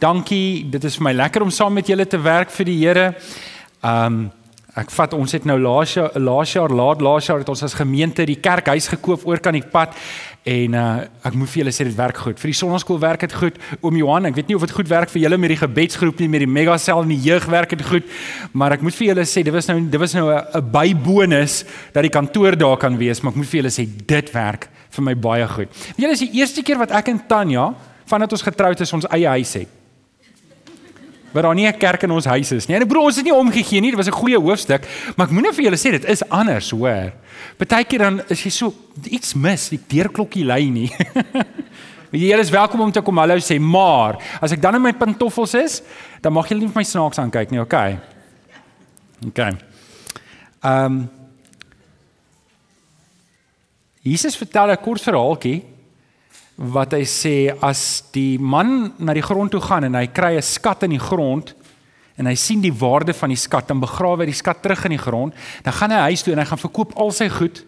dankie. Dit is vir my lekker om saam met julle te werk vir die Here. Um ek vat ons het nou laas jaar laas jaar laat laas jaar het ons as gemeente die kerkhuis gekoop oor kan die pad en uh ek moet vir julle sê dit werk goed. Vir die sonnaskool werk dit goed. Oom Johan, ek weet nie of dit goed werk vir julle met die gebedsgroep nie, met die mega sel en die jeug werk dit goed. Maar ek moet vir julle sê dit was nou dit was nou 'n bybonus dat die kantoor daar kan wees, maar ek moet vir julle sê dit werk vir my baie goed. Julle is die eerste keer wat ek en Tanya vandat ons getroud is ons eie huis het. Maar daar nie 'n kerk in ons huis is nie. En broer, ons het nie omgegee nie. Dit was 'n goeie hoofstuk, maar ek moet net vir julle sê dit is anders, hoor. Partykeer dan is jy so iets mis, die deurklokkie lui nie. Jy, is welkom om te kom hallo sê, maar as ek dan in my pantoffels is, dan mag julle nie vir my snaaks aankyk nie, okay? Okay. Ehm um, Jesus vertel 'n kort verhaaltjie wat hy sê as die man na die grond toe gaan en hy kry 'n skat in die grond en hy sien die waarde van die skat dan begrawe hy die skat terug in die grond dan gaan hy huis toe en hy gaan verkoop al sy goed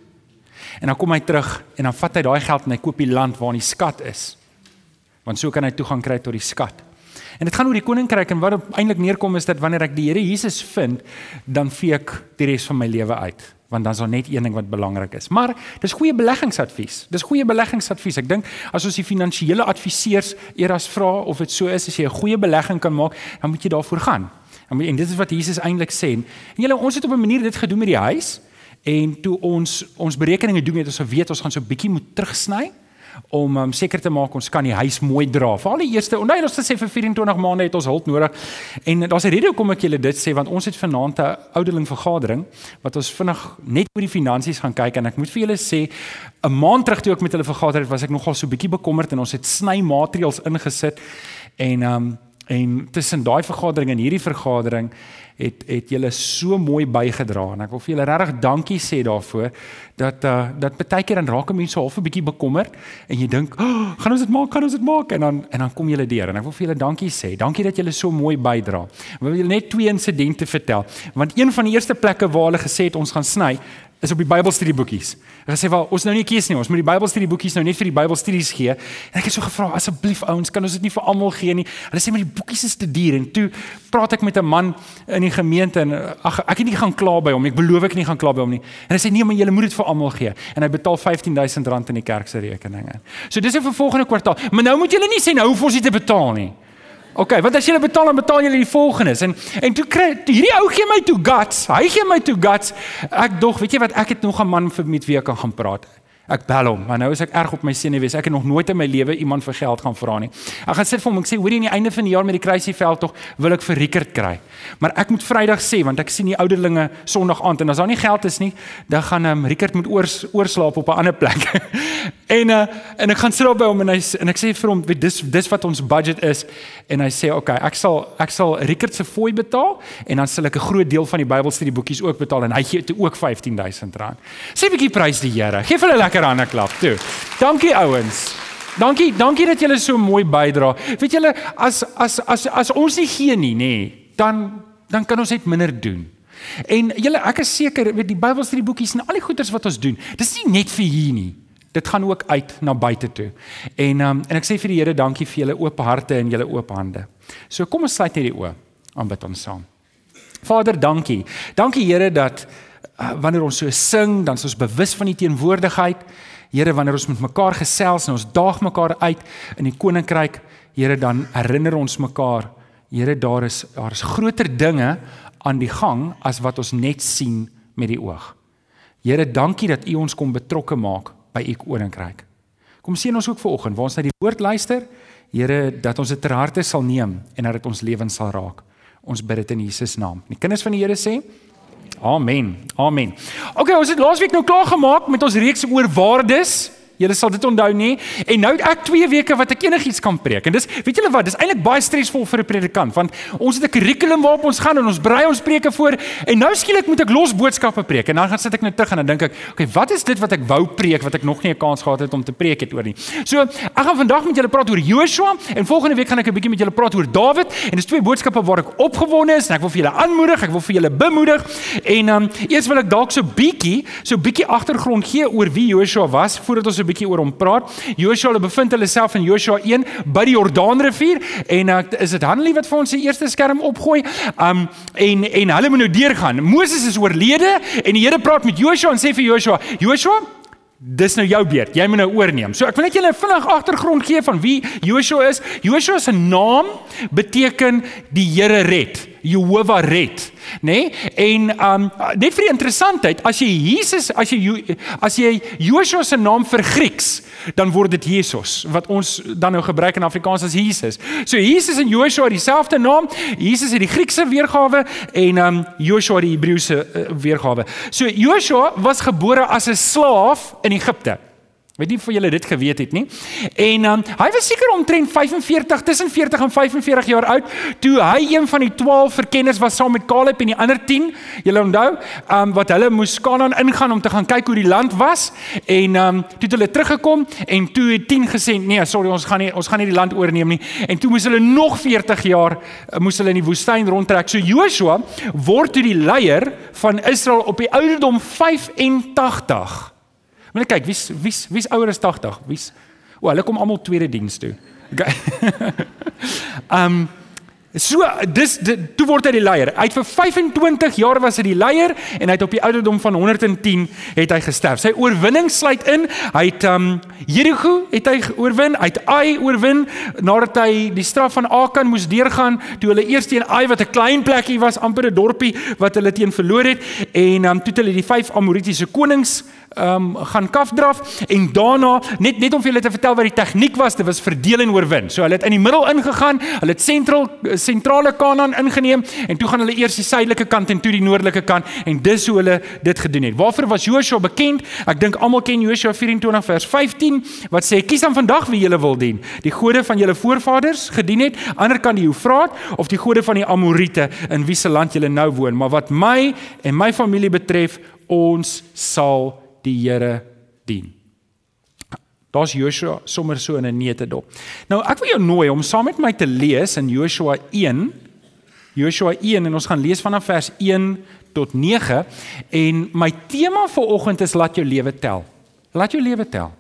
en dan kom hy terug en dan vat hy daai geld en hy koop die land waar die skat is. Want so kan hy toegang kry tot die skat en dit gaan oor die koninkryk en wat eintlik neerkom is dat wanneer ek die Here Jesus vind dan vee ek die res van my lewe uit want dan is daar net een ding wat belangrik is. Maar dis goeie beleggingsadvies. Dis goeie beleggingsadvies. Ek dink as ons die finansiële adviseurs eers vra of dit so is as jy 'n goeie belegging kan maak, dan moet jy daarvoor gaan. En dit is wat Jesus eintlik sê. En julle ons het op 'n manier dit gedoen met die huis en toe ons ons berekeninge doen het ons geweet ons gaan so 'n bietjie moet terugsny om um, seker te maak ons kan die huis mooi dra. Vir al die eerste, onthou ons het gesê vir 24 maande het ons hulp nodig. En daar's 'n rede hoekom ek julle dit sê want ons het vanaand 'n ouderling vergadering wat ons vinnig net oor die finansies gaan kyk en ek moet vir julle sê 'n maand terug toe ek met hulle vergader het, was ek nogal so bietjie bekommerd en ons het sny maatreëls ingesit en um en tussen daai vergadering en hierdie vergadering het het julle so mooi bygedra en ek wil vir julle regtig dankie sê daarvoor dat uh dat baie keer dan raak mense half 'n bietjie bekommerd en jy dink, oh, "Gaan ons dit maak? Kan ons dit maak?" en dan en dan kom julle deur en ek wil vir julle dankie sê. Dankie dat julle so mooi bydra. Ek wil julle net twee insidente vertel. Want een van die eerste plekke waar hulle gesê het ons gaan sny, is op die Bybelstudieboekies. Hulle sê wel ons nou nie kies nie, ons moet die Bybelstudieboekies nou net vir die Bybelstudies gee. En ek het so gevra asseblief ouens, kan ons dit nie vir almal gee nie? Hulle sê maar die boekies is te duur en toe praat ek met 'n man in die gemeente en ag ek het nie gaan kla by hom, ek beloof ek nie gaan kla by hom nie. En hy sê nee, maar jy moet dit vir almal gee. En hy betaal R15000 in die kerk se rekeninge. So dis 'n vervolgende kwartaal. Maar nou moet julle nie sê nou hoef ons nie te betaal nie. OK, want as jy betaal dan betaal jy die volgendes. En en toe kry hierdie ou gee my toe guts. Hy gee my toe guts. Ek dog, weet jy wat, ek het nog 'n man vir met wie ek kan gaan praat. Ek bel hom, maar nou is ek erg op my senuwees. Ek het nog nooit in my lewe iemand vir geld gaan vra nie. Ek gaan sit vir hom, ek sê, hoorie, aan die einde van die jaar met die kruisieveld tog wil ek vir Rickert kry. Maar ek moet Vrydag sê want ek sien die ouderlinge Sondag aand en as daar nie geld is nie, dan gaan ehm um, Rickert moet oors oorslaap op 'n ander plek. en uh en ek gaan sit op by hom en hy en ek sê vir hom, weet dis dis wat ons budget is en hy sê, "Oké, okay, ek sal ek sal Rickert se fooi betaal en dan sal ek 'n groot deel van die Bybelstudieboekies ook betaal en hy gee toe ook R15000." Sê 'n bietjie prys die Here. Geef hulle lekker hande klap toe. Dankie ouens. Dankie, dankie dat julle so mooi bydra. Weet julle as as as as ons nie gee nie, nê, dan dan kan ons net minder doen. En julle ek is seker weet die Bybelstudieboekies en al die goeders wat ons doen, dis nie net vir hier nie. Dit gaan ook uit na buite toe. En um, en ek sê vir die Here dankie vir julle oop harte en julle oop hande. So kom ons sluit net die oë. Aanbid ons saam. Vader, dankie. Dankie Here dat wanneer ons so sing, dan is ons bewus van die teenwoordigheid. Here, wanneer ons met mekaar gesels en ons daag mekaar uit in die koninkryk, Here, dan herinner ons mekaar, Here, daar is daar is groter dinge aan die gang as wat ons net sien met die oog. Here, dankie dat U ons kom betrokke maak by U koninkryk. Kom sien ons ook vanoggend waar ons na die woord luister, Here, dat ons dit ter harte sal neem en dat dit ons lewens sal raak. Ons bid dit in Jesus naam. Die kinders van die Here sê Amen. Amen. OK, ons het laasweek nou klaar gemaak met ons reeks oor waardes. Julle sal dit onthou nie. En nou het ek 2 weke wat ek enigiets kan preek. En dis weet julle wat, dis eintlik baie stresvol vir 'n predikant want ons het 'n kurrikulum waarop ons gaan en ons brei ons preke voor en nou skielik moet ek los boodskappe preek. En dan gaan sit ek net terug en dan dink ek, okay, wat is dit wat ek wou preek wat ek nog nie 'n kans gehad het om te preek het oor nie. So, ek gaan vandag met julle praat oor Joshua en volgende week gaan ek 'n bietjie met julle praat oor Dawid en dis twee boodskappe waar ek opgewonde is en ek wil vir julle aanmoedig, ek wil vir julle bemoedig. En ehm um, eers wil ek dalk so bietjie, so bietjie agtergrond gee oor wie Joshua was voordat ons bietjie oor hom praat. Joshua hulle bevind hulle self in Joshua 1 by die Jordaanrivier en uh, is dit Hanlie wat vir ons die eerste skerm opgooi. Um en en hulle moet nou deurgaan. Moses is oorlede en die Here praat met Joshua en sê vir Joshua: "Joshua, Dis nou jou beurt. Jy moet nou oorneem. So ek wil net julle 'n vinnig agtergrond gee van wie Joshua is. Joshua se naam beteken die Here red. Jehovah red, nê? Nee? En um net vir die interessantheid, as jy Jesus, as jy as jy Joshua se naam vir Grieks, dan word dit Jesus wat ons dan nou gebruik in Afrikaans as Jesus. So Jesus en Joshua het dieselfde naam. Jesus het die Griekse weergawe en um Joshua die Hebreëse uh, weergawe. So Joshua was gebore as 'n slaaf in Egipte. Weet nie of julle dit geweet het nie. En um, hy was seker omtrent 45 tussen 40 en 45 jaar oud toe hy een van die 12 verkenners was saam met Caleb en die ander 10. Julle onthou, um, wat hulle moes Kanaan ingaan om te gaan kyk hoe die land was en um, toe het hulle teruggekom en toe het 10 gesê nee, sorry, ons gaan nie ons gaan nie die land oorneem nie. En toe moes hulle nog 40 jaar uh, moes hulle in die woestyn rondtrek. So Joshua word toe die leier van Israel op die ouderdom 85. Maar kyk, wie's wie's wie's ouer as 80? Wie's O, hulle kom almal tweede diens toe. Okay. um So dis dit, toe word hy die leier. Hy het vir 25 jaar was hy die leier en hy het op die ouderdom van 110 het hy gesterf. Sy oorwinning sluit in. Hy het um Jerigo het hy oorwin. Hy het Ai oorwin nadat hy die straf van Akan moes deurgaan toe hulle eers teen Ai wat 'n klein plekkie was, amper 'n dorpie wat hulle teen verloor het en um toe het hulle die vyf Amoritiese konings um gaan kafdraf en daarna net net om vir julle te vertel wat die tegniek was, dit was verdeel en oorwin. So hulle het in die middel ingegaan, hulle het sentraal sentrale Kanaan ingeneem en toe gaan hulle eers die suidelike kant en toe die noordelike kant en dis hoe hulle dit gedoen het. Waarvoor was Joshua bekend? Ek dink almal ken Joshua 24 vers 15 wat sê kies dan vandag wie julle wil dien. Die gode van julle voorvaders gedien het, ander kan die Eufraat of die gode van die Amorite in wie se land julle nou woon. Maar wat my en my familie betref, ons sal die Here dien. Daar's Joshua sommer so in 'n neutedop. Nou ek wil jou nooi om saam met my te lees in Joshua 1. Joshua 1 en ons gaan lees vanaf vers 1 tot 9 en my tema vir oggend is laat jou lewe tel. Laat jou lewe tel.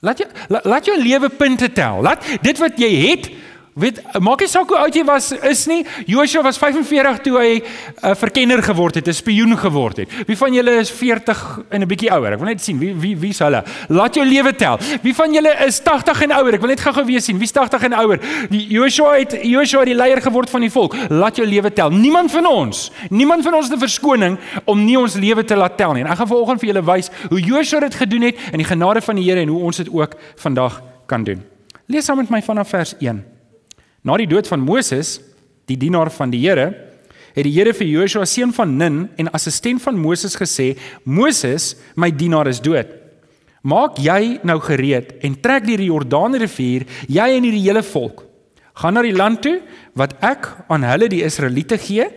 Laat jou laat jou lewe punte tel. Laat dit wat jy het Weet, maak nie saak hoe oud jy was is nie. Joshua was 45 toe hy 'n uh, verkenner geword het, 'n spioen geword het. Wie van julle is 40 en 'n bietjie ouer? Ek wil net sien wie wie wie's hulle. Laat jou lewe tel. Wie van julle is 80 en ouer? Ek wil net gou-gou weer sien wie's 80 en ouer. Die Joshua het Joshua die leier geword van die volk. Laat jou lewe tel. Niemand van ons, niemand van ons het 'n verskoning om nie ons lewe te laat tel nie. En ek gaan vanoggend vir julle wys hoe Joshua dit gedoen het in die genade van die Here en hoe ons dit ook vandag kan doen. Lees saam met my vanaf vers 1. Na die dood van Moses, die dienaar van die Here, het die Here vir Joshua seun van Nun en assistent van Moses gesê: "Moses, my dienaar is dood. Maak jy nou gereed en trek deur die Jordaanrivier, jy en die hele volk. Gaan na die land toe wat ek aan hulle die Israeliete gee."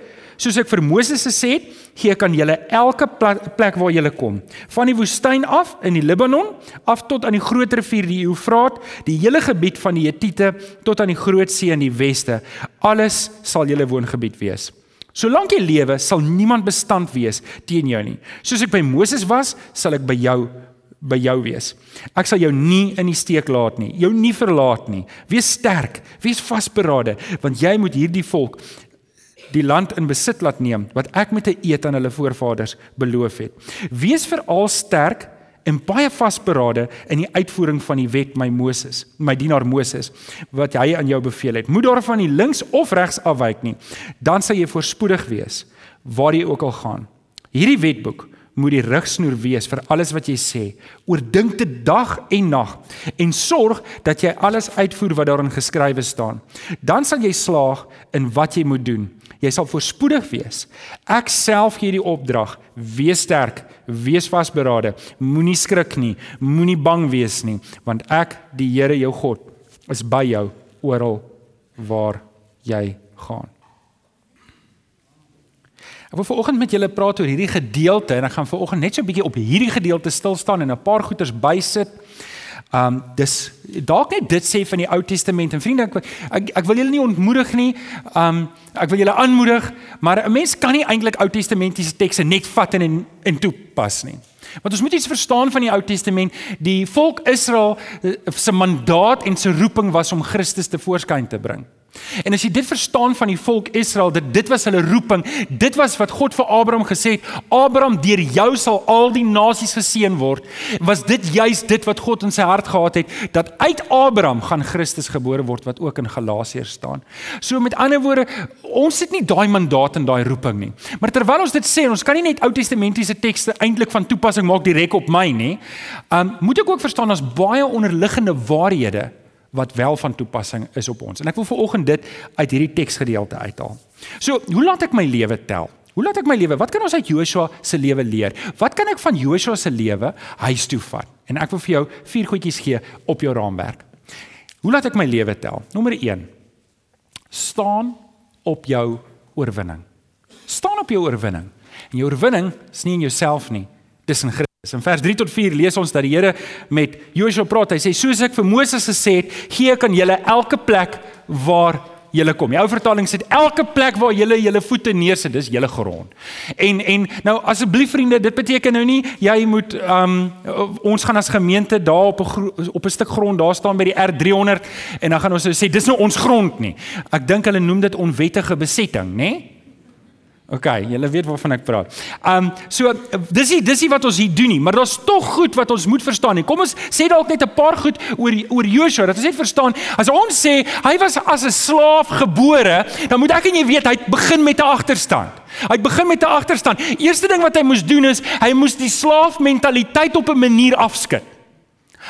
Soos ek vir Moses gesê het, gee ek aan julle elke plek waar julle kom. Van die woestyn af in die Libanon af tot aan die groot rivier die Eufraat, die hele gebied van die Hittite tot aan die groot see in die weste. Alles sal julle woongebied wees. Solank jy lewe, sal niemand bestand wees teen jou nie. Soos ek by Moses was, sal ek by jou by jou wees. Ek sal jou nie in die steek laat nie, jou nie verlaat nie. Wees sterk, wees vasberade, want jy moet hierdie volk die land in besit laat neem wat ek met 'n eed aan hulle voorvaders beloof het. Wees veral sterk en baie vasberade in die uitvoering van die wet my Moses, my dienaar Moses wat hy aan jou beveel het. Moet daarvan nie links of regs afwyk nie, dan sal jy voorspoedig wees waar jy ook al gaan. Hierdie wetboek moet die rigsnoer wees vir alles wat jy sê. Oordink dit dag en nag en sorg dat jy alles uitvoer wat daarin geskrywe staan. Dan sal jy slaag in wat jy moet doen. Jy sal voorspoedig wees. Ek self gee die opdrag: wees sterk, wees vasberade, moenie skrik nie, moenie bang wees nie, want ek, die Here jou God, is by jou oral waar jy gaan. Ek wil vanoggend met julle praat oor hierdie gedeelte en ek gaan vanoggend net so 'n bietjie op hierdie gedeelte stil staan en 'n paar goeters bysit. Um dis dalk net dit sê van die Ou Testament en vriende ek ek, ek wil julle nie ontmoedig nie. Um ek wil julle aanmoedig, maar 'n mens kan nie eintlik Ou Testamentiese tekste net vat en en, en toepas nie. Want ons moet iets verstaan van die Ou Testament. Die volk Israel eh, se mandaat en se roeping was om Christus te voorskyn te bring. En as jy dit verstaan van die volk Israel, dat dit was hulle roeping, dit was wat God vir Abraham gesê het, Abraham deur jou sal al die nasies geseën word, was dit juis dit wat God in sy hart gehad het dat uit Abraham gaan Christus gebore word wat ook in Galasiërs staan. So met ander woorde, ons het nie daai mandaat en daai roeping nie. Maar terwyl ons dit sê, ons kan nie net Ou Testamentiese tekste eintlik van toepassing maak direk op my nie. Um moet ek ook verstaan as baie onderliggende waarhede wat wel van toepassing is op ons. En ek wil veraloggend dit uit hierdie teksgedeelte uithaal. So, hoe laat ek my lewe tel? Hoe laat ek my lewe? Wat kan ons uit Joshua se lewe leer? Wat kan ek van Joshua se lewe huis toe vat? En ek wil vir jou vier goedjies gee op jou raamwerk. Hoe laat ek my lewe tel? Nommer 1. Staan op jou oorwinning. Staan op jou oorwinning. En jou oorwinning is nie in jouself nie, dis in Christus. In vers 3 tot 4 lees ons dat die Here met Joshua praat. Hy sê soos ek vir Moses gesê het, gee ek aan julle elke plek waar julle kom. Die ou vertaling sê elke plek waar julle julle voete neersit, dis julle grond. En en nou asseblief vriende, dit beteken nou nie jy moet um ons gaan as gemeente daar op 'n op 'n stuk grond daar staan by die R300 en dan gaan ons sê dis nou ons grond nie. Ek dink hulle noem dit onwettige besetting, nê? Nee? OK, julle weet waarvan ek praat. Um so dis nie dis nie wat ons hier doen nie, maar daar's tog goed wat ons moet verstaan nie. Kom ons sê dalk net 'n paar goed oor oor Joshua dat ons net verstaan. As ons sê hy was as 'n slaaf gebore, dan moet ek en jy weet hy begin met 'n agterstand. Hy begin met 'n agterstand. Eerste ding wat hy moes doen is hy moes die slaafmentaliteit op 'n manier afskud.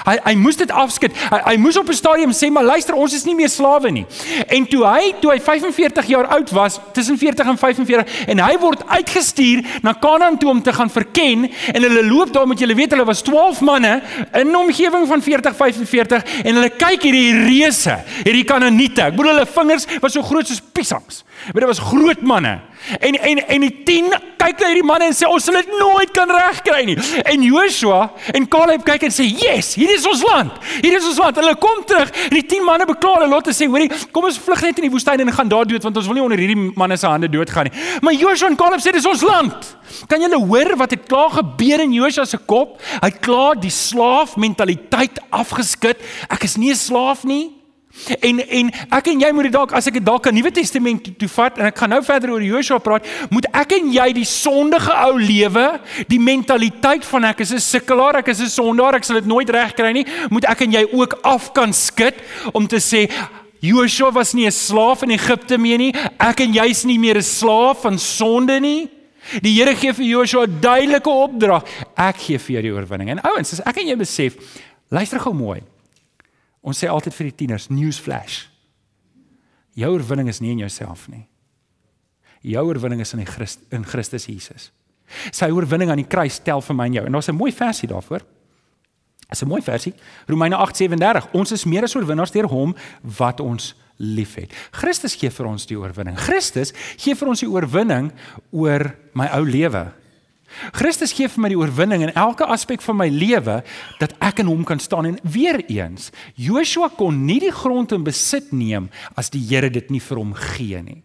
Hy hy moes dit afskud. Hy, hy moes op 'n stadium sê maar luister, ons is nie meer slawe nie. En toe hy toe hy 45 jaar oud was, tussen 40 en 45 en hy word uitgestuur na Kanaan toe om te gaan verken en hulle loop daar met julle weet hulle was 12 manne in 'n omgewing van 40 45 en hulle kyk hierdie reuse, hierdie Kanaaniete. Ek bedoel hulle vingers was so groot soos piesangs. Maar dit was groot manne. En en en die 10 kyk na hierdie manne en sê ons sal dit nooit kan regkry nie. En Joshua en Caleb kyk en sê, "Yes, hier is ons land. Hier is ons land." Hulle kom terug en die 10 manne bekla hulle lot en sê, "Hoorie, kom ons vlug net in die woestyn en gaan daar dood want ons wil nie onder hierdie manne se hande doodgaan nie." Maar Joshua en Caleb sê, "Dis ons land." Kan julle hoor wat het klaar gebeur in Joshua se kop? Hy het klaar die slaaf mentaliteit afgeskit. Ek is nie 'n slaaf nie. En en ek en jy moet dit dalk as ek dit dalk aan Nuwe Testament toe, toe vat en ek gaan nou verder oor Joshua praat, moet ek en jy die sondige ou lewe, die mentaliteit van ek is 'n sukkelaar, ek is 'n sondaar, ek sal dit nooit regkry nie, moet ek en jy ook af kan skud om te sê Joshua was nie 'n slaaf in Egipte meer nie, ek en jy is nie meer 'n slaaf van sonde nie. Die Here gee vir Joshua 'n duidelike opdrag. Ek gee vir jou die oorwinning. En ouens, as ek en jy besef, luister gou mooi. Ons sê altyd vir die tieners, news flash. Jou oorwinning is nie in jouself nie. Jou oorwinning is in die Christ, in Christus Jesus. Sy oorwinning aan die kruis tel vir my en jou. En daar's 'n mooi versie daarvoor. Dis 'n mooi versie. Romeine 8:37. Ons is meer as oorwinnaars deur hom wat ons liefhet. Christus gee vir ons die oorwinning. Christus gee vir ons die oorwinning oor my ou lewe. Christus gee vir my die oorwinning in elke aspek van my lewe dat ek in hom kan staan en weer eens Joshua kon nie die grond in besit neem as die Here dit nie vir hom gee nie.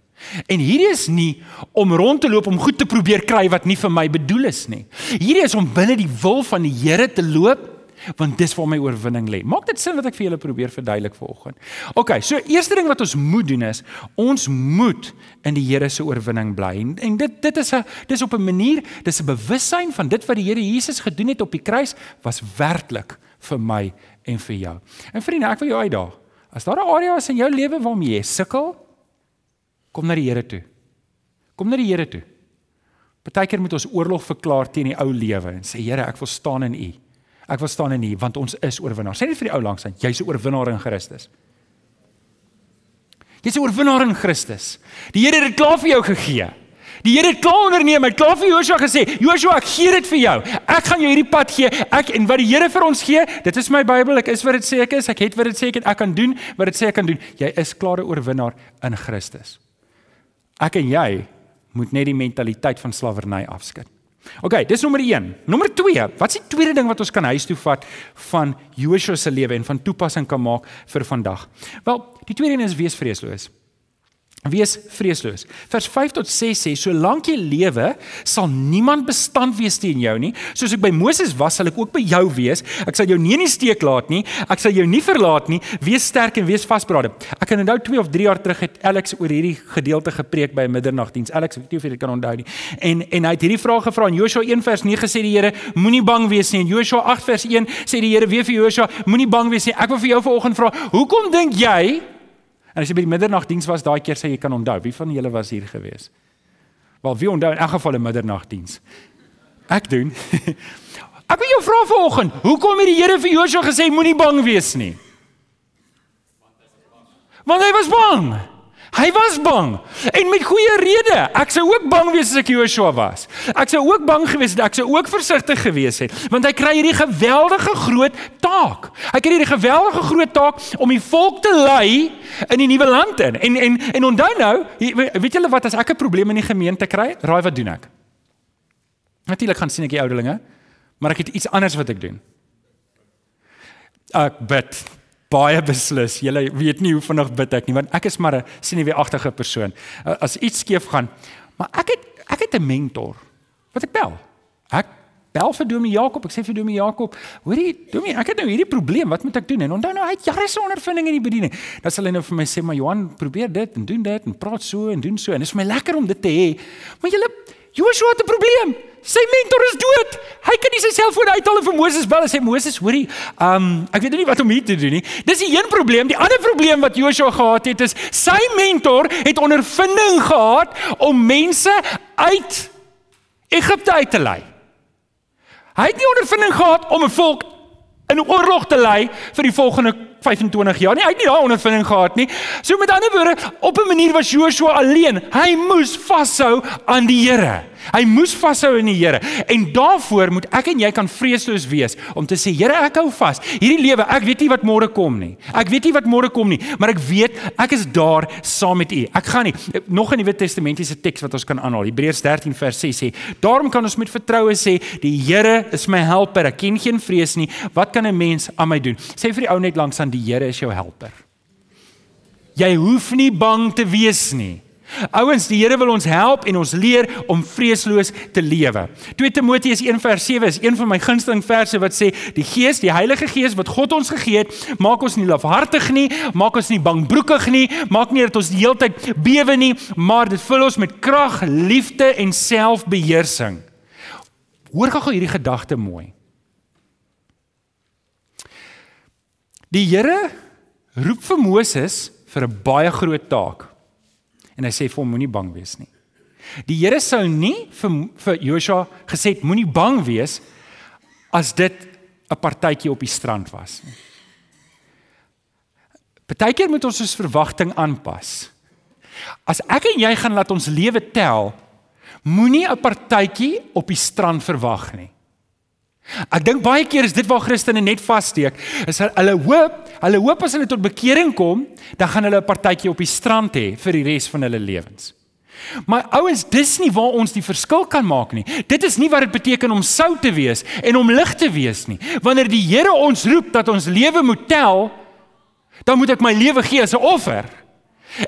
En hierdie is nie om rond te loop om goed te probeer kry wat nie vir my bedoel is nie. Hierdie is om binne die wil van die Here te loop want dis waar my oorwinning lê. Maak dit sin wat ek vir julle probeer verduidelik vanoggend. OK, so eerste ding wat ons moet doen is ons moet in die Here se oorwinning bly. En, en dit dit is 'n dis op 'n manier, dis 'n bewussyn van dit wat die Here Jesus gedoen het op die kruis was werklik vir my en vir jou. En vriende, ek wil jou uitdaag. As daar 'n area is in jou lewe waarmee jy sukkel, kom na die Here toe. Kom na die Here toe. Partykeer moet ons oorlog verklaar teen die ou lewe en sê Here, ek wil staan in U. Ek wil staan in U want ons is oorwinnaars. Sê net vir die ou langs aan, jy's 'n oorwinnaar in Christus. Jy's 'n oorwinnaar in Christus. Die Here het dit klaar vir jou gegee. Die Here het klaar onderneem. Hy het klaar vir Joshua gesê, "Joshua, ek gee dit vir jou. Ek gaan jou hierdie pad gee. Ek en wat die Here vir ons gee, dit is my Bybel. Ek is wat dit sê ek is. Ek het wat dit sê ek het. Ek kan doen wat dit sê ek kan doen. Jy is klare oorwinnaar in Christus." Ek en jy moet net die mentaliteit van slawerny afskud. OK, dis nommer 1. Nommer 2, wat is die tweede ding wat ons kan huis toe vat van Joshua se lewe en van toepassing kan maak vir vandag? Wel, die tweede een is wees vreesloos. Wees vreesloos. Vers 5 tot 6 sê: "Solank jy lewe, sal niemand bestand wees teen jou nie. Soos ek by Moses was, sal ek ook by jou wees. Ek sal jou nie in die steek laat nie. Ek sal jou nie verlaat nie. Wees sterk en wees vasberade." Ek kan onthou 2 of 3 jaar terug het Alex oor hierdie gedeelte gepreek by 'n middernagdiens. Alex, ek weet nie of jy dit kan onthou nie. En en hy het hierdie vraag gevra in Joshua 1 vers 9 sê die Here: "Moenie bang wees nie." En Joshua 8 vers 1 sê die Here weer vir Joshua: "Moenie bang wees nie." Ek wil vir jou vanoggend vra: "Hoekom dink jy En as jy by die middernagdiens was daai keer sê jy kan onthou, wie van julle was hier gewees? Wel, wie onthou in elk geval 'n middernagdiens? Ek doen. Ek wil jou vra vanoggend, hoekom het die Here vir Joshua gesê moenie bang wees nie? Want hy was bang. Hy was bang en met goeie rede. Ek sou ook bang wees as ek Joshua was. Ek sou ook bang gewees het, ek sou ook versigtig gewees het, want hy kry hierdie geweldige groot taak. Hy kry hierdie geweldige groot taak om die volk te lei in die nuwe land in. En en en onthou nou, weet julle wat as ek 'n probleem in die gemeente kry? Raai wat doen ek? Natuurlik gaan sien ek die ouderlinge, maar ek het iets anders wat ek doen. Ek bid baie beslis. Julle weet nie hoe vinnig bid ek nie, want ek is maar 'n sineweagtige persoon. As iets skeef gaan, maar ek het ek het 'n mentor. Wat ek bel. Ek bel vir Domie Jakob. Ek sê vir Domie Jakob, hoorie, Domie, ek het nou hierdie probleem. Wat moet ek doen? En onthou nou, hy het jare se ondervinding in die bediening. Dan sal hy nou vir my sê, "Maar Johan, probeer dit en doen dit en praat so en doen so." En dit is vir my lekker om dit te hê. Maar julle Joshua het 'n probleem. Sy mentor is dood. Hy kan nie sy selfoon uithaal en vir Moses bel en sê Moses, hoorie, um ek weet nie wat om hier te doen nie. Dis die een probleem. Die ander probleem wat Joshua gehad het is sy mentor het ondervinding gehad om mense uit Egipte uit te lei. Hy het nie ondervinding gehad om 'n volk in oorlog te lei vir die volgende 25 jaar nie. Hy het nie daai ondervinding gehad nie. So met ander woorde, op 'n manier was Joshua alleen. Hy moes vashou aan die Here. Hy moes vashou in die Here. En daarvoor moet ek en jy kan vreesloos wees om te sê, Here, ek hou vas. Hierdie lewe, ek weet nie wat môre kom nie. Ek weet nie wat môre kom nie, maar ek weet ek is daar saam met U. Ek gaan nie nog 'n Nuwe Testamentiese teks wat ons kan aanhaal. Hebreërs 13 vers 6 sê, daarom kan ons met vertroue sê, die Here is my helper. Ek ken geen vrees nie. Wat kan 'n mens aan my doen? Sê vir die ou net langs aan die Here is jou helper. Jy hoef nie bang te wees nie. Ouens, die Here wil ons help en ons leer om vreesloos te lewe. 2 Timoteus 1:7 is een van my gunsteling verse wat sê die Gees, die Heilige Gees wat God ons gegee het, maak ons nie lafhartig nie, maak ons nie bangbroekig nie, maak nie dat ons die hele tyd bewe nie, maar dit vul ons met krag, liefde en selfbeheersing. Hoor gou hierdie gedagte mooi. Die Here roep vir Moses vir 'n baie groot taak en hy sê vir hom moenie bang wees nie. Die Here sou nie vir vir Joshua gesê het moenie bang wees as dit 'n partytjie op die strand was nie. Partykeer moet ons ons verwagting aanpas. As ek en jy gaan laat ons lewe tel, moenie 'n partytjie op die strand verwag nie. Ek dink baie keer is dit waar Christene net vassteek. Is hulle hoop, hulle hoop as hulle tot bekering kom, dan gaan hulle 'n partytjie op die strand hê vir die res van hulle lewens. Maar ouens, dis nie waar ons die verskil kan maak nie. Dit is nie wat dit beteken om sout te wees en om lig te wees nie. Wanneer die Here ons roep dat ons lewe moet tel, dan moet ek my lewe gee as 'n offer.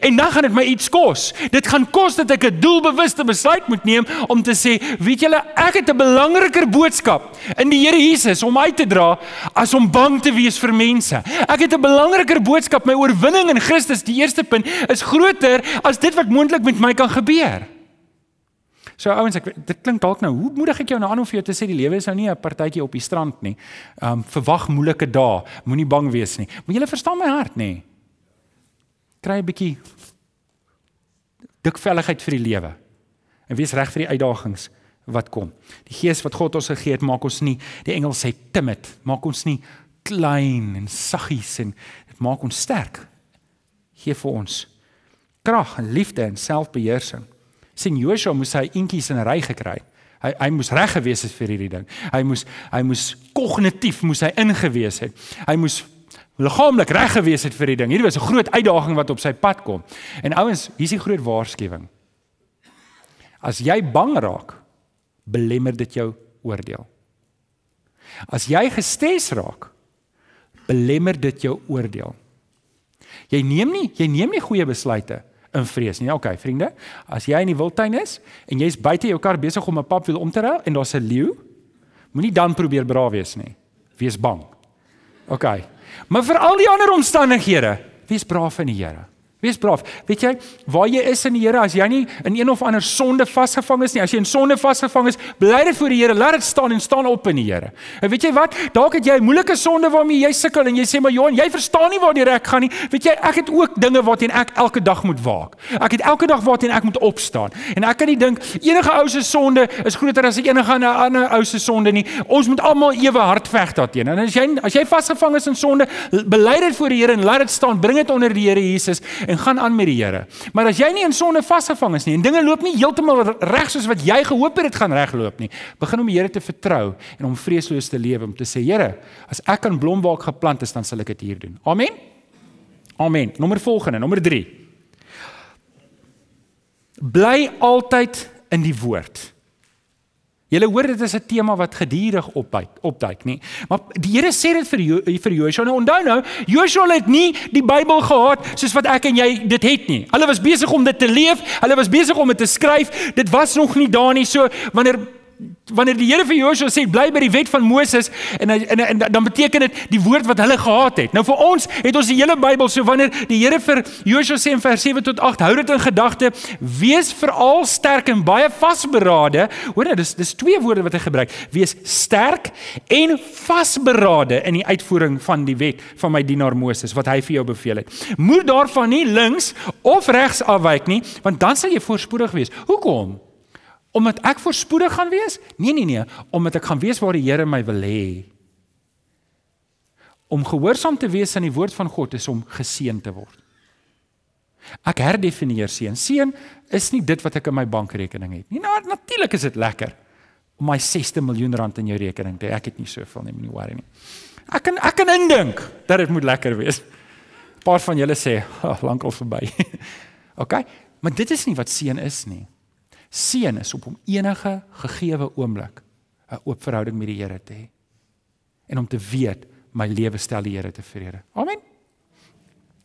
En dan gaan dit my iets kos. Dit gaan kos dat ek 'n doelbewuste besluit moet neem om te sê, weet julle, ek het 'n belangriker boodskap in die Here Jesus om uit te dra as om bang te wees vir mense. Ek het 'n belangriker boodskap, my oorwinning in Christus, die eerste punt, is groter as dit wat moontlik met my kan gebeur. So ouens, ek dit klink dalk nou, hoe moedig ek jou nou aan om vir jou te sê die lewe is nou nie 'n partytjie op die strand nie. Um verwag moeilike dae, moenie bang wees nie. Maar jy verstaan my hart nê. Nee kry 'n bietjie dikvelligheid vir die lewe. En wees reg vir die uitdagings wat kom. Die gees wat God ons gegee het, maak ons nie, die engel sê timid, maak ons nie klein en saggies en dit maak ons sterk. Gee vir ons krag en liefde en selfbeheersing. Sien Joshua moes hy eentjies in 'n ry gekry. Hy hy moes reg gewees het vir hierdie ding. Hy moes hy moes kognitief moes hy ingewees het. Hy moes liggaamlik reg gewees het vir die ding. Hierdie was 'n groot uitdaging wat op sy pad kom. En ouens, hier's die groot waarskuwing. As jy bang raak, belemmer dit jou oordeel. As jy gestres raak, belemmer dit jou oordeel. Jy neem nie, jy neem nie goeie besluite in vrees nie. Okay, vriende, as jy in die wildtuin is en jy's buite jou kar besig om 'n papwiel om te ry en daar's 'n leeu, moenie dan probeer braaf wees nie. Wees bang. Okay. Maar vir al die ander omstandighede, wees braaf in die Here. Wees braaf. Weet jy, waar jy is in die Here, as jy nie in een of ander sonde vasgevang is nie, as jy in sonde vasgevang is, bly dit voor die Here, laat dit staan en staan op in die Here. En weet jy wat? Dalk het jy 'n moeilike sonde waarmee jy sukkel en jy sê maar Johan, jy verstaan nie waar die rek gaan nie. Weet jy, ek het ook dinge waarteen ek elke dag moet waak. Ek het elke dag waarteen ek moet opstaan. En ek kan nie dink enige ou se sonde is groter as enige ander ou se sonde nie. Ons moet almal ewe hard veg daarteenoor. En as jy as jy vasgevang is in sonde, bely dit voor die Here en laat dit staan. Bring dit onder die Here Jesus en gaan aan met die Here. Maar as jy nie in sonde vasgevang is nie en dinge loop nie heeltemal reg soos wat jy gehoop het dit gaan regloop nie, begin om die Here te vertrou en om vreesloos te lewe om te sê Here, as ek aan blombaak geplant is, dan sal ek dit hier doen. Amen. Amen. Nommer volgende, nommer 3. Bly altyd in die woord. Julle hoor dit is 'n tema wat gedurig opduik, opduik, nê? Maar die Here sê dit vir jo, vir Joshua. Nou onthou nou, Joshua het nie die Bybel gehad soos wat ek en jy dit het nie. Hulle was besig om dit te leef, hulle was besig om dit te skryf. Dit was nog nie daar nie. So wanneer wanneer die Here vir Joshua sê bly by die wet van Moses en, en en dan beteken dit die woord wat hulle gehad het. Nou vir ons het ons die hele Bybel so wanneer die Here vir Joshua sê in vers 7 tot 8 hou dit in gedagte wees veral sterk en baie vasberade. Hoor nou dis dis twee woorde wat hy gebruik. Wees sterk en vasberade in die uitvoering van die wet van my dienaar Moses wat hy vir jou beveel het. Moet daarvan nie links of regs afwyk nie want dan sal jy voorspoedig wees. Hoekom? Omdat ek voorspoedig gaan wees? Nee nee nee, omdat ek gaan wees waar die Here my wil hê. Om gehoorsaam te wees aan die woord van God is om geseën te word. Ek herdefinieer seën. Seën is nie dit wat ek in my bankrekening het nie. Nou natuurlik is dit lekker om my 60 miljoen rand in jou rekening te hê. Ek het nie soveel nie, moenie worry nie. Ek kan ek kan indink dat dit moet lekker wees. 'n Paar van julle sê, "Ag, oh, lankal verby." OK, maar dit is nie wat seën is nie. Seën is op om enige gegeewe oomblik 'n oop verhouding met die Here te hê. En om te weet my lewe stel die Here tevrede. Amen.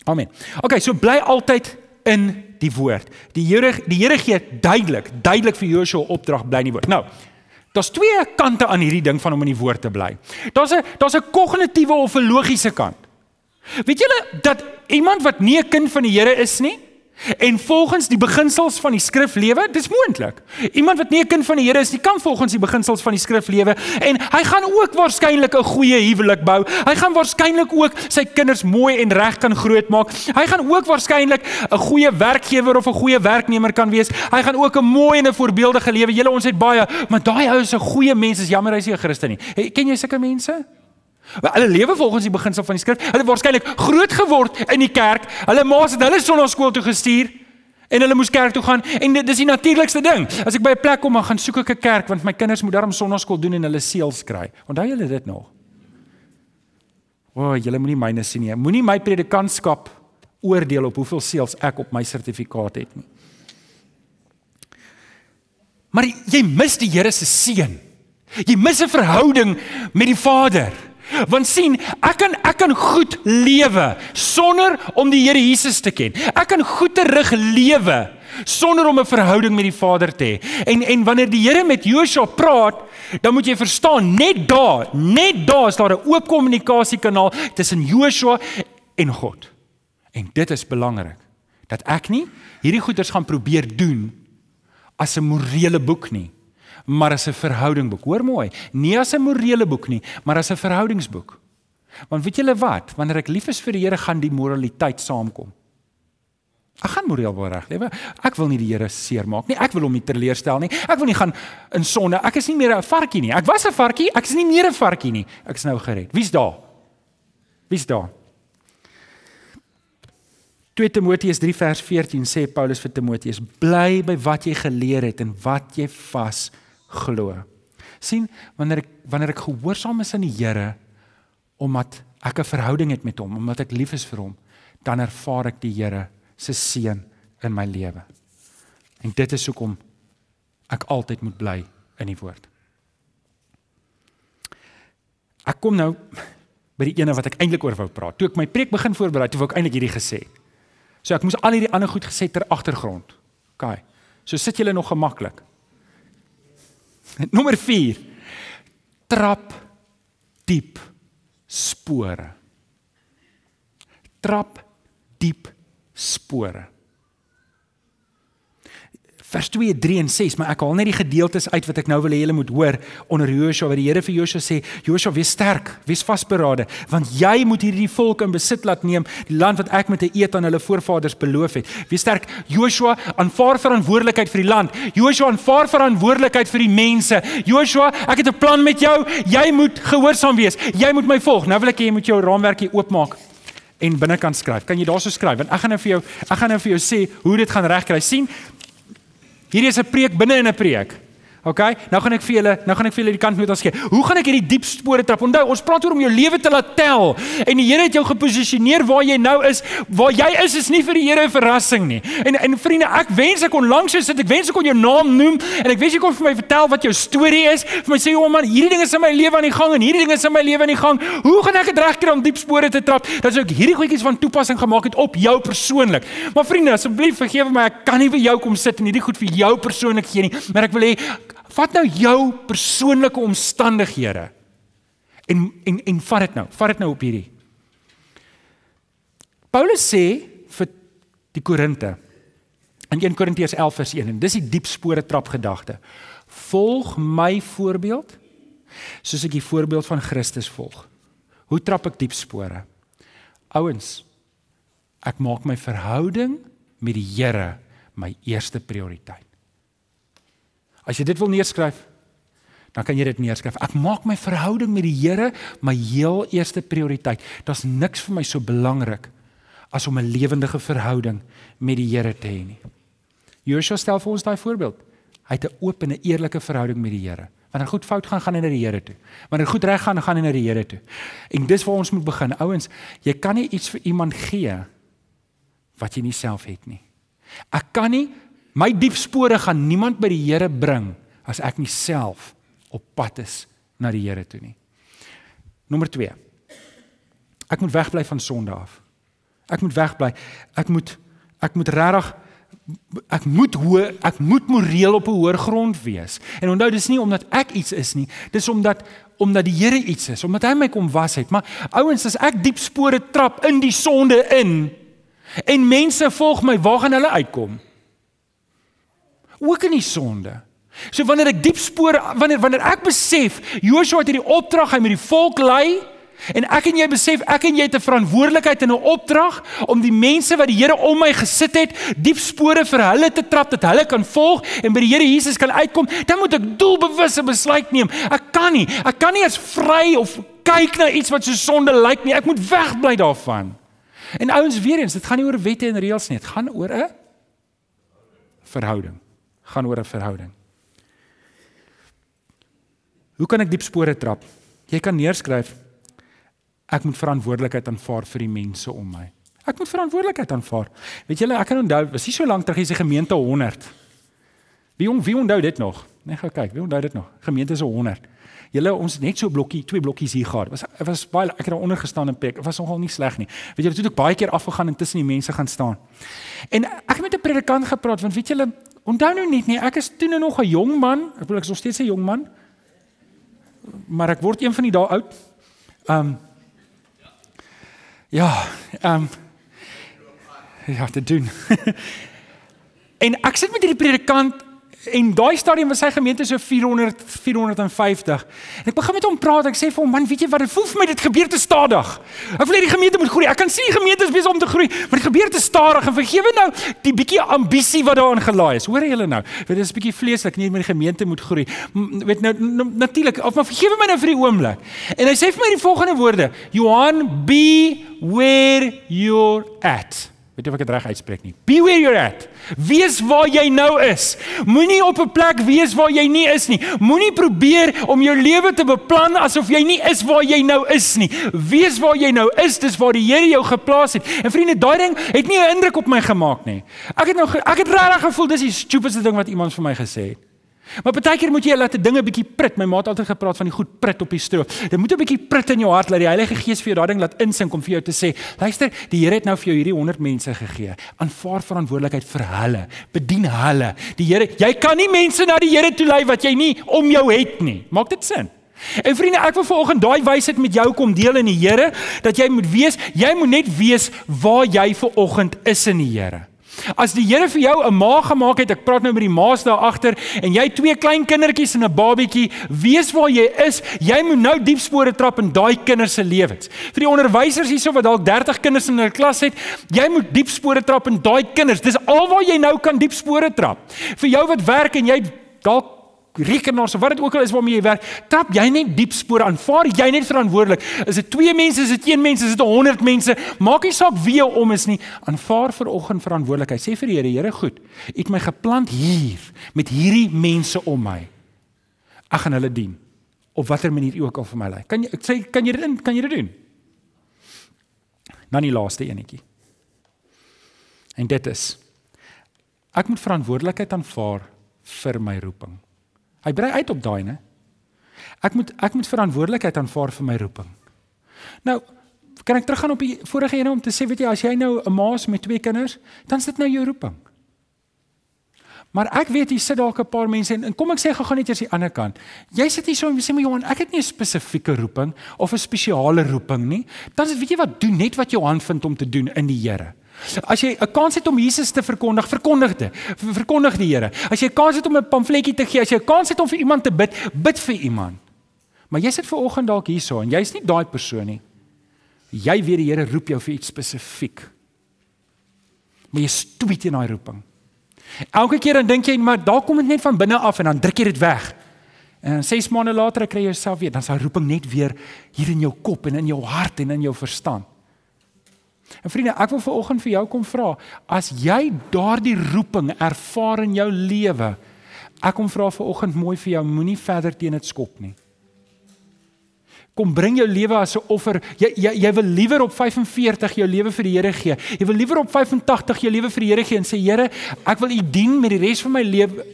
Amen. Okay, so bly altyd in die woord. Die Here die Here gee duidelik, duidelik vir Joshua opdrag bly in die woord. Nou, daar's twee kante aan hierdie ding van om in die woord te bly. Daar's 'n daar's 'n kognitiewe of 'n logiese kant. Weet julle dat iemand wat nie 'n kind van die Here is nie, En volgens die beginsels van die skrif lewe, dis moontlik. Iemand wat nie 'n kind van die Here is nie, kan volgens die beginsels van die skrif lewe en hy gaan ook waarskynlik 'n goeie huwelik bou. Hy gaan waarskynlik ook sy kinders mooi en reg kan grootmaak. Hy gaan ook waarskynlik 'n goeie werkgewer of 'n goeie werknemer kan wees. Hy gaan ook 'n mooi en 'n voorbeeldige lewe. Julle ons het baie, maar daai ou is 'n goeie mens. Is jammer hy's nie 'n Christen nie. Ken jy sulke mense? Hulle lewe volgens die beginsel van die skrif. Hulle het waarskynlik groot geword in die kerk. Hulle ma's het hulle sonnaarskool toe gestuur en hulle moes kerk toe gaan en dit is die natuurlikste ding. As ek by 'n plek kom, dan gaan soek ek 'n kerk want my kinders moet daarom sonnaarskool doen en hulle seels kry. Onthou julle dit nog? O, oh, julle moenie myne sien nie. Moenie my predikantskap oordeel op hoeveel seels ek op my sertifikaat het nie. Maar jy mis die Here se seën. Jy mis 'n verhouding met die Vader. Want sien, ek kan ek kan goed lewe sonder om die Here Jesus te ken. Ek kan goed terug lewe sonder om 'n verhouding met die Vader te hê. En en wanneer die Here met Joshua praat, dan moet jy verstaan, net daar, net daar is daar 'n oop kommunikasiekanaal tussen Joshua en God. En dit is belangrik dat ek nie hierdie goeders gaan probeer doen as 'n morele boek nie maar as 'n verhoudingboek. Hoor mooi, nie as 'n morele boek nie, maar as 'n verhoudingsboek. Want weet julle wat? Wanneer ek lief is vir die Here, gaan die moraliteit saamkom. Ek gaan moreel wel reg lewe. Ek wil nie die Here seermaak nie. Ek wil hom nie teleurstel nie. Ek wil nie gaan in sonde. Ek is nie meer 'n varkie nie. Ek was 'n varkie, ek is nie meer 'n varkie nie. Ek is nou gered. Wie's daar? Wie's daar? 2 Timoteus 3 vers 14 sê Paulus vir Timoteus: "Bly by wat jy geleer het en wat jy vas glo. sien wanneer ek wanneer ek gehoorsaam is aan die Here omdat ek 'n verhouding het met hom, omdat ek lief is vir hom, dan ervaar ek die Here se seën in my lewe. En dit is hoekom ek altyd moet bly in die woord. Ek kom nou by die ene wat ek eintlik oor wou praat. Toe ek my preek begin voorberei, toe wou ek eintlik hierdie gesê. So ek moes al hierdie ander goed gesê ter agtergrond. OK. So sit julle nog gemaklik. Nommer 4. Trap diep spore. Trap diep spore vers 2, 3 en 6, maar ek haal net die gedeeltes uit wat ek nou wil hê julle moet hoor onder Joshua wat die Here vir Joshua sê, Joshua wees sterk, wees vasberade, want jy moet hierdie volk in besit laat neem, die land wat ek met 'n eed aan hulle voorvaders beloof het. Wees sterk, Joshua, aanvaar verantwoordelikheid vir die land. Joshua aanvaar verantwoordelikheid vir die mense. Joshua, ek het 'n plan met jou. Jy moet gehoorsaam wees. Jy moet my volg. Nou wil ek hê jy moet jou raamwerkie oopmaak en binnekant skryf. Kan jy daarso skryf? Want ek gaan nou vir jou ek gaan nou vir jou sê hoe dit gaan regkry. sien Hierdie is 'n preek binne in 'n preek. OK, nou gaan ek vir julle, nou gaan ek vir julle die kantnotas gee. Hoe gaan ek hierdie diep spore trap? Onthou, ons praat oor om jou lewe te laat tel. En die Here het jou geposisioneer waar jy nou is. Waar jy is is nie vir die Here 'n verrassing nie. En en vriende, ek wens ek kon langs jou sit. Ek wens ek kon jou naam noem en ek wens jy kon vir my vertel wat jou storie is. Vir my sê, "O man, hierdie ding is in my lewe aan die gang en hierdie ding is in my lewe aan die gang. Hoe gaan ek dit regkry om diep spore te trap?" Dat sou ek hierdie goedjies van toepassing gemaak het op jou persoonlik. Maar vriende, asseblief vergewe my, ek kan nie vir jou kom sit en hierdie goed vir jou persoonlik gee nie, maar ek wil hê Vat nou jou persoonlike omstandighede en en en vat dit nou. Vat dit nou op hierdie. Paulus sê vir die Korinte in 1 Korintiërs 11 vers 1 en dis die diep spore trap gedagte. Volg my voorbeeld soos ek die voorbeeld van Christus volg. Hoe trap ek diep spore? Ouens, ek maak my verhouding met die Here my eerste prioriteit. As jy dit wil neerskryf, dan kan jy dit neerskryf. Ek maak my verhouding met die Here my heel eerste prioriteit. Daar's niks vir my so belangrik as om 'n lewendige verhouding met die Here te hê nie. Joshua stel vir ons daai voorbeeld. Hy het 'n oop en 'n eerlike verhouding met die Here. Wanneer goed fout gaan, gaan hy na die Here toe. Wanneer goed reg gaan, gaan hy na die Here toe. En dis waar ons moet begin. Ouens, jy kan nie iets vir iemand gee wat jy nie self het nie. Ek kan nie My diep spore gaan niemand by die Here bring as ek nie self op pad is na die Here toe nie. Nommer 2. Ek moet wegbly van sonde af. Ek moet wegbly. Ek moet ek moet regtig ek moet hoe ek moet moreel op 'n hoër grond wees. En onthou dis nie omdat ek iets is nie, dis omdat omdat die Here iets is, omdat hy my kom was het. Maar ouens, as ek diep spore trap in die sonde in en mense volg my, waar gaan hulle uitkom? Ook in die sonde. So wanneer ek diep spore wanneer wanneer ek besef Joshua het hierdie opdrag hy met die volk lei en ek en jy besef ek en jy het 'n verantwoordelikheid en 'n opdrag om die mense wat die Here om my gesit het diep spore vir hulle te trap dat hulle kan volg en by die Here Jesus kan uitkom dan moet ek doelbewus 'n besluit neem. Ek kan nie ek kan nie as vry of kyk na iets wat so sonde lyk nie. Ek moet wegbly daarvan. En ouens weer eens dit gaan nie oor wette en reëls nie dit gaan oor 'n verhouding gaan oor 'n verhouding. Hoe kan ek diep spore trap? Jy kan neerskryf ek moet verantwoordelikheid aanvaar vir die mense om my. Ek moet verantwoordelikheid aanvaar. Weet julle, ek kan onthou, was nie so lank terug hier se gemeente 100. Wie wie onthou dit nog? Net gou kyk, wie onthou dit nog? Gemeente se 100. Julle ons net so blokkie, twee blokkies hier gehad. Was was baie ek het daar onder gestaan en pek. Dit was nogal nie sleg nie. Weet julle, toe het ek baie keer afgegaan en tussen die mense gaan staan. En ek het met 'n predikant gepraat want weet julle, Onthou nou net nie, ek is toe nou nog 'n jong man. Ek bedoel ek is nog steeds 'n jong man. Maar ek word een van die dae oud. Ehm um, Ja, ehm um, Ja, dit doen. en ek sit met hierdie predikant En daai stadium was sy gemeente so 400 450. En ek begin met hom praat. Ek sê vir hom, "Man, weet jy wat? Dit voel vir my dit gebeur te stadig. Ek wil hê die gemeente moet groei. Ek kan sien die gemeente is besig om te groei, maar dit gebeur te stadig. En vergewe nou die bietjie ambisie wat daarin gelaai is. Hoor julle nou? Dit is 'n bietjie vleeslik nie, maar die gemeente moet groei. Weet nou natuurlik, of maar vergewe my nou vir die oomblik. En hy sê vir my die volgende woorde: "Johan, be where you're at." Weet jy of ek dit reg uitspreek nie? Be where you're at. Wees waar jy nou is. Moenie op 'n plek wees waar jy nie is nie. Moenie probeer om jou lewe te beplan asof jy nie is waar jy nou is nie. Wees waar jy nou is, dis waar die Here jou geplaas het. En vriende, daai ding het nie 'n indruk op my gemaak nie. Ek het nou ek het regtig gevoel dis die stupidste ding wat iemand vir my gesê het. Maar baie keer moet jy laat dinge bietjie prit. My ma het altyd gepraat van die goed prit op die stroop. Dit moet 'n bietjie prit in jou hart dat die Heilige Gees vir jou daai ding laat insink om vir jou te sê, luister, die Here het nou vir jou hierdie 100 mense gegee. Aanvaar verantwoordelikheid vir hulle. Bedien hulle. Die Here, jy kan nie mense na die Here toe lei wat jy nie om jou het nie. Maak dit sin? En vriende, ek wil vanoggend daai wysheid met jou kom deel in die Here dat jy moet weet, jy moet net weet waar jy vanoggend is in die Here. As die Here vir jou 'n ma gemaak het, ek praat nou met die ma's daar agter en jy twee klein kindertjies en 'n babietjie, weet waar jy is. Jy moet nou diep spore trap in daai kinders se lewens. Vir die onderwysers hierso wat dalk 30 kinders in 'n klas het, jy moet diep spore trap in daai kinders. Dis alwaar jy nou kan diep spore trap. Vir jou wat werk en jy dalk rekenaars of wat dit ook al is waarmee jy werk, trap jy net diep spore aan. Vaar jy net verantwoordelik. Is dit 2 mense, is dit 1 mens, is dit 100 mense? Maak nie saak wie jy om is nie. Aanvaar vir oggend verantwoordelikheid. Sê vir die Here, Here, goed. U het my geplant hier met hierdie mense om my. Ek gaan hulle dien op watter manier u ook al vir my lei. Kan jy ek sê kan jy dit in kan jy dit doen? Dan die laaste enetjie. En dit is ek moet verantwoordelikheid aanvaar vir my roeping. Hy brei uit op daai, né? Ek moet ek moet verantwoordelikheid aanvaar vir my roeping. Nou, kan ek teruggaan op die vorige ene om te sê, weet jy, as jy nou 'n ma's met twee kinders, dan is dit nou jou roeping. Maar ek weet hier sit dalk 'n paar mense en, en kom ek sê gou-gou net eers die ander kant. Jy sit hier so en sê my Johan, ek het nie 'n spesifieke roeping of 'n spesiale roeping nie. Dan weet jy wat, doen net wat jou hand vind om te doen in die Here. As jy 'n kans het om Jesus te verkondig, verkondig dit. Verkondig die Here. As jy 'n kans het om 'n pamfletjie te gee, as jy 'n kans het om vir iemand te bid, bid vir iemand. Maar jy sit ver oggend dalk hierso en jy's nie daai persoon nie. Jy weet die Here roep jou vir iets spesifiek. Maar jy stoei teen daai roeping. Elke keer dan dink jy, maar daar kom dit net van binne af en dan druk jy dit weg. En 6 maande later kry jy jouself weer, dan daai roeping net weer hier in jou kop en in jou hart en in jou verstand. En vriende, ek wil veraloggend vir jou kom vra, as jy daardie roeping ervaar in jou lewe, ek kom vra veraloggend mooi vir jou, moenie verder teen dit skop nie. Kom bring jou lewe as 'n offer. Jy jy jy wil liewer op 45 jou lewe vir die Here gee. Jy wil liewer op 85 jou lewe vir die Here gee en sê Here, ek wil U dien met die res van my lewe.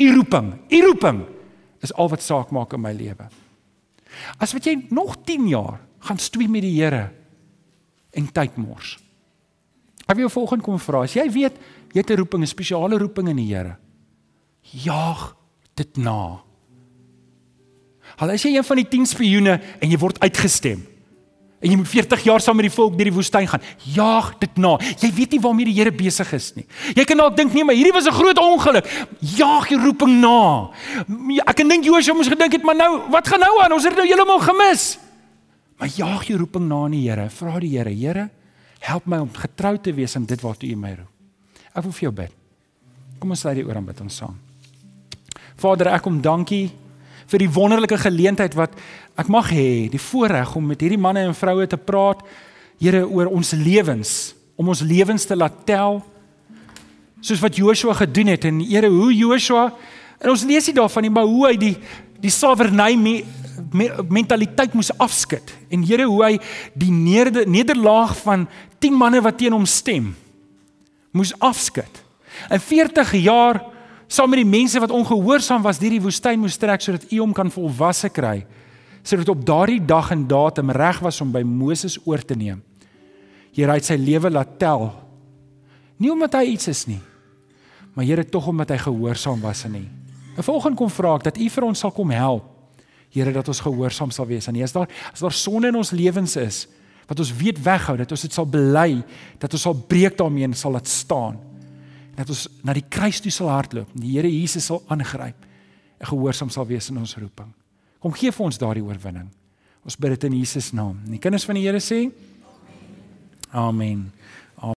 U roeping, U roeping is al wat saak maak in my lewe. As wat jy nog 10 jaar gaan stoei met die Here, en tyd mors. Ek wil jou volgende kom vra, as jy weet jy het 'n roeping, 'n spesiale roeping in die Here, jaag dit na. Al is jy een van die 10 spioene en jy word uitgestem. En jy moet 40 jaar saam met die volk deur die woestyn gaan. Jaag dit na. Jy weet nie waarmee die Here besig is nie. Jy kan dalk dink nee, maar hierdie was 'n groot ongeluk. Jaag die roeping na. Ek kan dink Josua moes gedink het, maar nou, wat gaan nou aan? Ons het nou heeltemal gemis. Maar jaag jou roeping na in die Here. Vra die Here, Here, help my om getrou te wees aan dit waartoe U my roep. Ek wil vir jou bid. Kom ons sluit die oor aan bid ons saam. Vader, ek kom dankie vir die wonderlike geleentheid wat ek mag hê, die voorreg om met hierdie manne en vroue te praat, Here, oor ons lewens, om ons lewens te laat tel soos wat Joshua gedoen het en Here, hoe Joshua en ons lees nie daarvan nie, maar hoe hy die die soewerein mentaliteit moes afskud en Here hoe hy die nederlaag van 10 manne wat teen hom stem moes afskud. In 40 jaar saam met die mense wat ongehoorsaam was deur die woestyn moes trek sodat U hom kan volwasse kry sodat op daardie dag en datum reg was om by Moses oor te neem. Here het sy lewe laat tel. Nie omdat hy iets is nie, maar Here tog omdat hy gehoorsaam was en nie. En volgens kom vra ek dat U vir ons sal kom help Here dat ons gehoorsaam sal wees U. As daar as daar sonde in ons lewens is wat ons weet weghou dat ons dit sal bely, dat ons sal breek daarmee en sal laat staan. Dat ons na die kruis toe sal hardloop. Die Here Jesus sal aangryp en gehoorsaam sal wees in ons roeping. Kom gee vir ons daardie oorwinning. Ons bid dit in Jesus naam. Die kinders van die Here sê Amen. Amen.